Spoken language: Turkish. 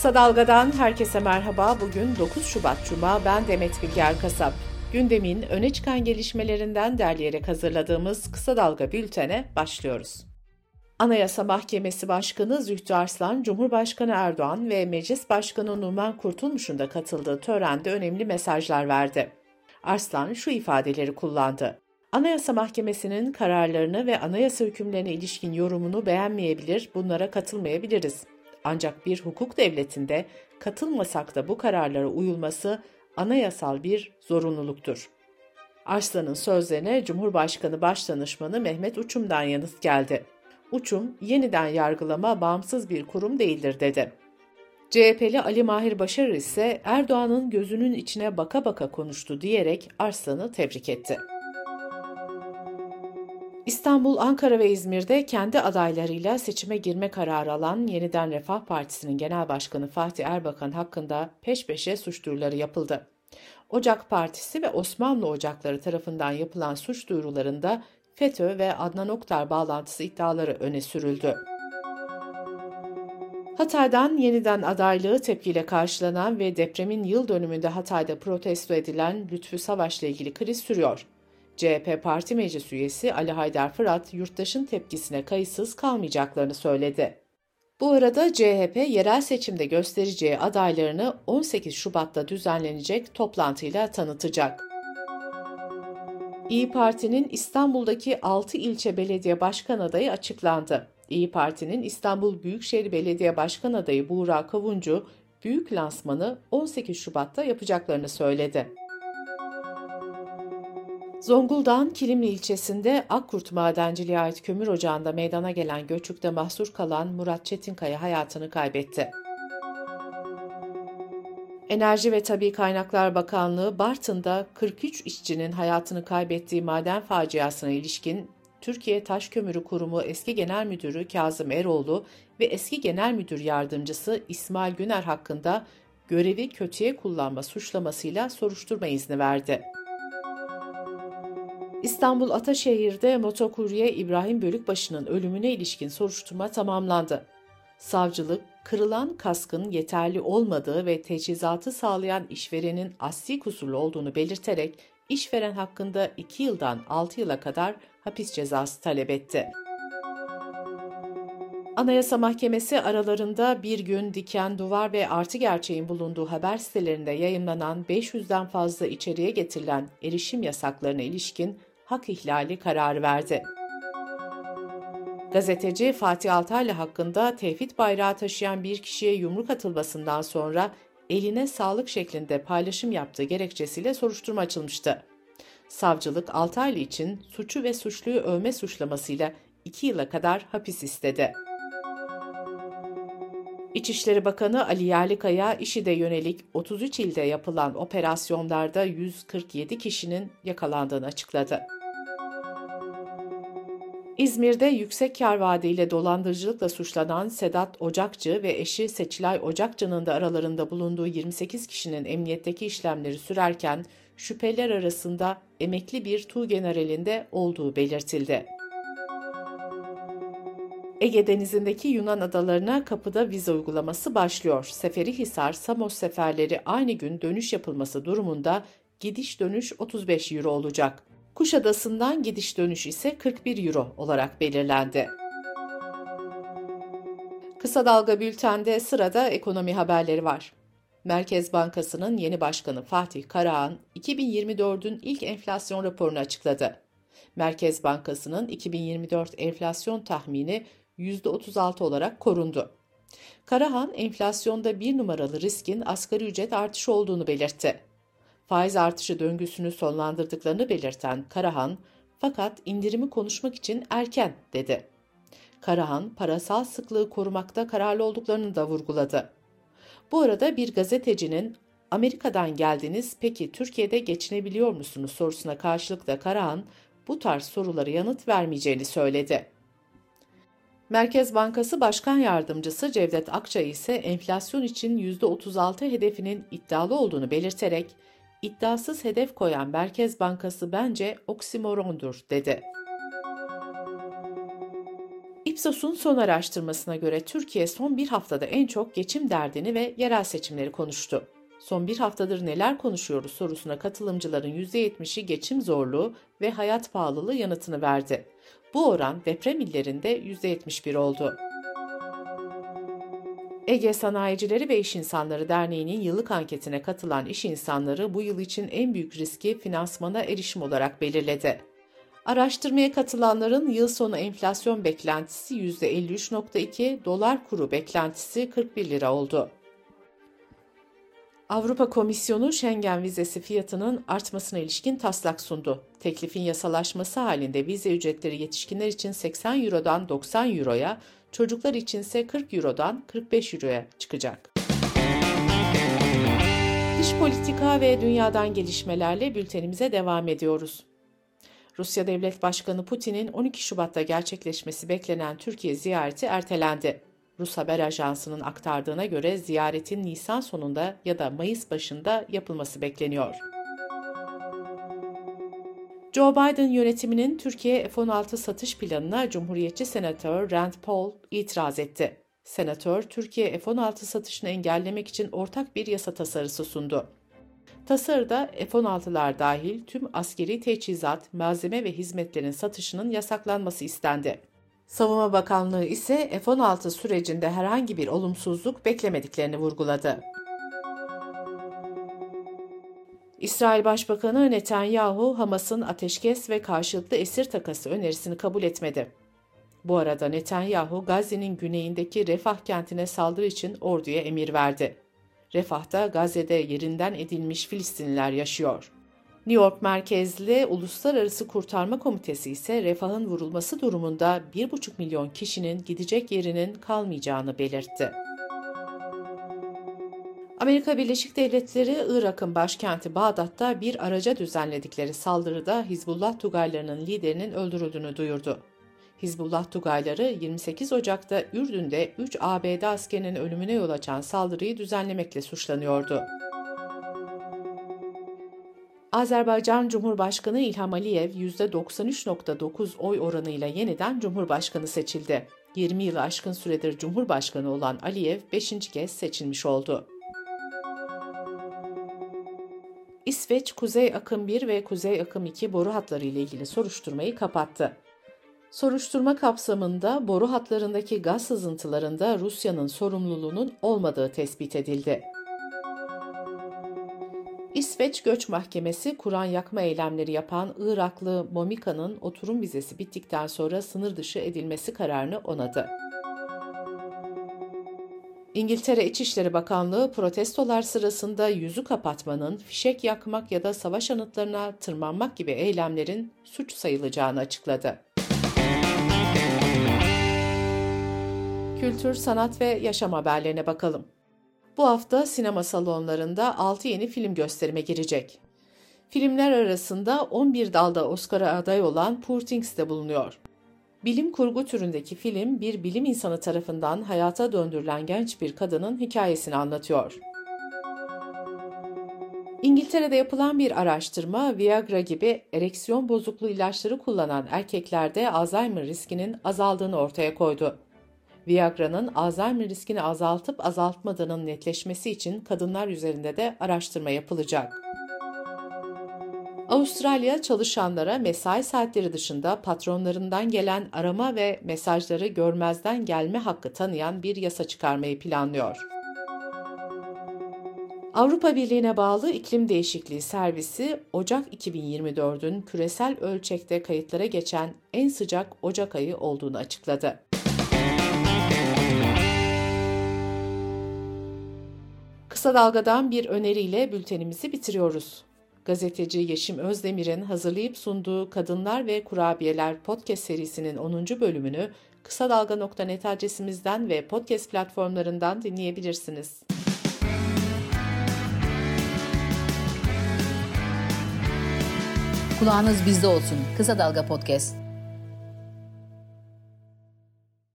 Kısa Dalga'dan herkese merhaba. Bugün 9 Şubat Cuma. Ben Demet Bilge Erkasap. Gündemin öne çıkan gelişmelerinden derleyerek hazırladığımız Kısa Dalga bültene başlıyoruz. Anayasa Mahkemesi Başkanı Zühtü Arslan, Cumhurbaşkanı Erdoğan ve Meclis Başkanı Numan Kurtulmuş'un da katıldığı törende önemli mesajlar verdi. Arslan şu ifadeleri kullandı. Anayasa Mahkemesi'nin kararlarını ve anayasa hükümlerine ilişkin yorumunu beğenmeyebilir, bunlara katılmayabiliriz. Ancak bir hukuk devletinde katılmasak da bu kararlara uyulması anayasal bir zorunluluktur. Arslan'ın sözlerine Cumhurbaşkanı Başdanışmanı Mehmet Uçum'dan yanıt geldi. Uçum, yeniden yargılama bağımsız bir kurum değildir dedi. CHP'li Ali Mahir Başarır ise Erdoğan'ın gözünün içine baka baka konuştu diyerek Arslan'ı tebrik etti. İstanbul, Ankara ve İzmir'de kendi adaylarıyla seçime girme kararı alan Yeniden Refah Partisi'nin Genel Başkanı Fatih Erbakan hakkında peş peşe suç duyuruları yapıldı. Ocak Partisi ve Osmanlı Ocakları tarafından yapılan suç duyurularında FETÖ ve Adnan Oktar bağlantısı iddiaları öne sürüldü. Hatay'dan yeniden adaylığı tepkiyle karşılanan ve depremin yıl dönümünde Hatay'da protesto edilen Lütfü Savaş'la ilgili kriz sürüyor. CHP Parti Meclis üyesi Ali Haydar Fırat, yurttaşın tepkisine kayıtsız kalmayacaklarını söyledi. Bu arada CHP yerel seçimde göstereceği adaylarını 18 Şubat'ta düzenlenecek toplantıyla tanıtacak. İyi Parti'nin İstanbul'daki 6 ilçe belediye başkan adayı açıklandı. İyi Parti'nin İstanbul Büyükşehir Belediye Başkan adayı Buğra Kavuncu, büyük lansmanı 18 Şubat'ta yapacaklarını söyledi. Zonguldak'ın Kilimli ilçesinde Akkurt Madenciliğe ait kömür ocağında meydana gelen göçükte mahsur kalan Murat Çetinkaya hayatını kaybetti. Enerji ve Tabi Kaynaklar Bakanlığı Bartın'da 43 işçinin hayatını kaybettiği maden faciasına ilişkin Türkiye Taş Kömürü Kurumu eski genel müdürü Kazım Eroğlu ve eski genel müdür yardımcısı İsmail Güner hakkında görevi kötüye kullanma suçlamasıyla soruşturma izni verdi. İstanbul Ataşehir'de motokurye İbrahim Bölükbaşı'nın ölümüne ilişkin soruşturma tamamlandı. Savcılık, kırılan kaskın yeterli olmadığı ve teçhizatı sağlayan işverenin asli kusurlu olduğunu belirterek işveren hakkında 2 yıldan 6 yıla kadar hapis cezası talep etti. Anayasa Mahkemesi aralarında bir gün diken, duvar ve artı gerçeğin bulunduğu haber sitelerinde yayınlanan 500'den fazla içeriğe getirilen erişim yasaklarına ilişkin hak ihlali kararı verdi. Gazeteci Fatih Altaylı hakkında tevhid bayrağı taşıyan bir kişiye yumruk atılmasından sonra eline sağlık şeklinde paylaşım yaptığı gerekçesiyle soruşturma açılmıştı. Savcılık Altaylı için suçu ve suçluyu övme suçlamasıyla 2 yıla kadar hapis istedi. İçişleri Bakanı Ali Yerlikaya, IŞİD'e yönelik 33 ilde yapılan operasyonlarda 147 kişinin yakalandığını açıkladı. İzmir'de yüksek kar vaadiyle dolandırıcılıkla suçlanan Sedat Ocakçı ve eşi Seçilay Ocakçı'nın da aralarında bulunduğu 28 kişinin emniyetteki işlemleri sürerken şüpheliler arasında emekli bir Tu generalinde olduğu belirtildi. Ege Denizi'ndeki Yunan adalarına kapıda vize uygulaması başlıyor. Seferihisar, Samos seferleri aynı gün dönüş yapılması durumunda gidiş dönüş 35 euro olacak. Kuşadası'ndan gidiş dönüş ise 41 euro olarak belirlendi. Kısa Dalga Bülten'de sırada ekonomi haberleri var. Merkez Bankası'nın yeni başkanı Fatih Karahan, 2024'ün ilk enflasyon raporunu açıkladı. Merkez Bankası'nın 2024 enflasyon tahmini %36 olarak korundu. Karahan, enflasyonda bir numaralı riskin asgari ücret artışı olduğunu belirtti faiz artışı döngüsünü sonlandırdıklarını belirten Karahan, fakat indirimi konuşmak için erken dedi. Karahan, parasal sıklığı korumakta kararlı olduklarını da vurguladı. Bu arada bir gazetecinin Amerika'dan geldiniz peki Türkiye'de geçinebiliyor musunuz sorusuna karşılık da Karahan bu tarz sorulara yanıt vermeyeceğini söyledi. Merkez Bankası Başkan Yardımcısı Cevdet Akçay ise enflasyon için %36 hedefinin iddialı olduğunu belirterek iddiasız hedef koyan Merkez Bankası bence oksimorondur dedi. Ipsos'un son araştırmasına göre Türkiye son bir haftada en çok geçim derdini ve yerel seçimleri konuştu. Son bir haftadır neler konuşuyoruz sorusuna katılımcıların %70'i geçim zorluğu ve hayat pahalılığı yanıtını verdi. Bu oran deprem illerinde %71 oldu. Ege Sanayicileri ve İş İnsanları Derneği'nin yıllık anketine katılan iş insanları bu yıl için en büyük riski finansmana erişim olarak belirledi. Araştırmaya katılanların yıl sonu enflasyon beklentisi %53.2, dolar kuru beklentisi 41 lira oldu. Avrupa Komisyonu Schengen vizesi fiyatının artmasına ilişkin taslak sundu. Teklifin yasalaşması halinde vize ücretleri yetişkinler için 80 Euro'dan 90 Euro'ya, çocuklar içinse 40 Euro'dan 45 Euro'ya çıkacak. Dış politika ve dünyadan gelişmelerle bültenimize devam ediyoruz. Rusya Devlet Başkanı Putin'in 12 Şubat'ta gerçekleşmesi beklenen Türkiye ziyareti ertelendi. Rus haber ajansının aktardığına göre ziyaretin Nisan sonunda ya da Mayıs başında yapılması bekleniyor. Joe Biden yönetiminin Türkiye F-16 satış planına Cumhuriyetçi Senatör Rand Paul itiraz etti. Senatör, Türkiye F-16 satışını engellemek için ortak bir yasa tasarısı sundu. Tasarıda F-16'lar dahil tüm askeri teçhizat, malzeme ve hizmetlerin satışının yasaklanması istendi. Savunma Bakanlığı ise F-16 sürecinde herhangi bir olumsuzluk beklemediklerini vurguladı. İsrail Başbakanı Netanyahu, Hamas'ın ateşkes ve karşılıklı esir takası önerisini kabul etmedi. Bu arada Netanyahu, Gazze'nin güneyindeki Refah kentine saldırı için orduya emir verdi. Refah'ta Gazze'de yerinden edilmiş Filistinliler yaşıyor. New York merkezli Uluslararası Kurtarma Komitesi ise refahın vurulması durumunda 1,5 milyon kişinin gidecek yerinin kalmayacağını belirtti. Amerika Birleşik Devletleri, Irak'ın başkenti Bağdat'ta bir araca düzenledikleri saldırıda Hizbullah Tugaylarının liderinin öldürüldüğünü duyurdu. Hizbullah Tugayları 28 Ocak'ta Ürdün'de 3 ABD askerinin ölümüne yol açan saldırıyı düzenlemekle suçlanıyordu. Azerbaycan Cumhurbaşkanı İlham Aliyev %93.9 oy oranıyla yeniden Cumhurbaşkanı seçildi. 20 yılı aşkın süredir Cumhurbaşkanı olan Aliyev 5. kez seçilmiş oldu. İsveç, Kuzey Akım 1 ve Kuzey Akım 2 boru hatları ile ilgili soruşturmayı kapattı. Soruşturma kapsamında boru hatlarındaki gaz sızıntılarında Rusya'nın sorumluluğunun olmadığı tespit edildi. İsveç Göç Mahkemesi Kur'an yakma eylemleri yapan Iraklı Momika'nın oturum vizesi bittikten sonra sınır dışı edilmesi kararını onadı. İngiltere İçişleri Bakanlığı protestolar sırasında yüzü kapatmanın, fişek yakmak ya da savaş anıtlarına tırmanmak gibi eylemlerin suç sayılacağını açıkladı. Kültür, sanat ve yaşam haberlerine bakalım. Bu hafta sinema salonlarında 6 yeni film gösterime girecek. Filmler arasında 11 dalda Oscar'a aday olan Poor Things de bulunuyor. Bilim kurgu türündeki film bir bilim insanı tarafından hayata döndürülen genç bir kadının hikayesini anlatıyor. İngiltere'de yapılan bir araştırma Viagra gibi ereksiyon bozukluğu ilaçları kullanan erkeklerde Alzheimer riskinin azaldığını ortaya koydu. Viagra'nın Alzheimer riskini azaltıp azaltmadığının netleşmesi için kadınlar üzerinde de araştırma yapılacak. Avustralya çalışanlara mesai saatleri dışında patronlarından gelen arama ve mesajları görmezden gelme hakkı tanıyan bir yasa çıkarmayı planlıyor. Avrupa Birliği'ne bağlı iklim değişikliği servisi Ocak 2024'ün küresel ölçekte kayıtlara geçen en sıcak Ocak ayı olduğunu açıkladı. Kısa Dalga'dan bir öneriyle bültenimizi bitiriyoruz. Gazeteci Yeşim Özdemir'in hazırlayıp sunduğu Kadınlar ve Kurabiyeler podcast serisinin 10. bölümünü kısa dalga.net adresimizden ve podcast platformlarından dinleyebilirsiniz. Kulağınız bizde olsun. Kısa Dalga Podcast.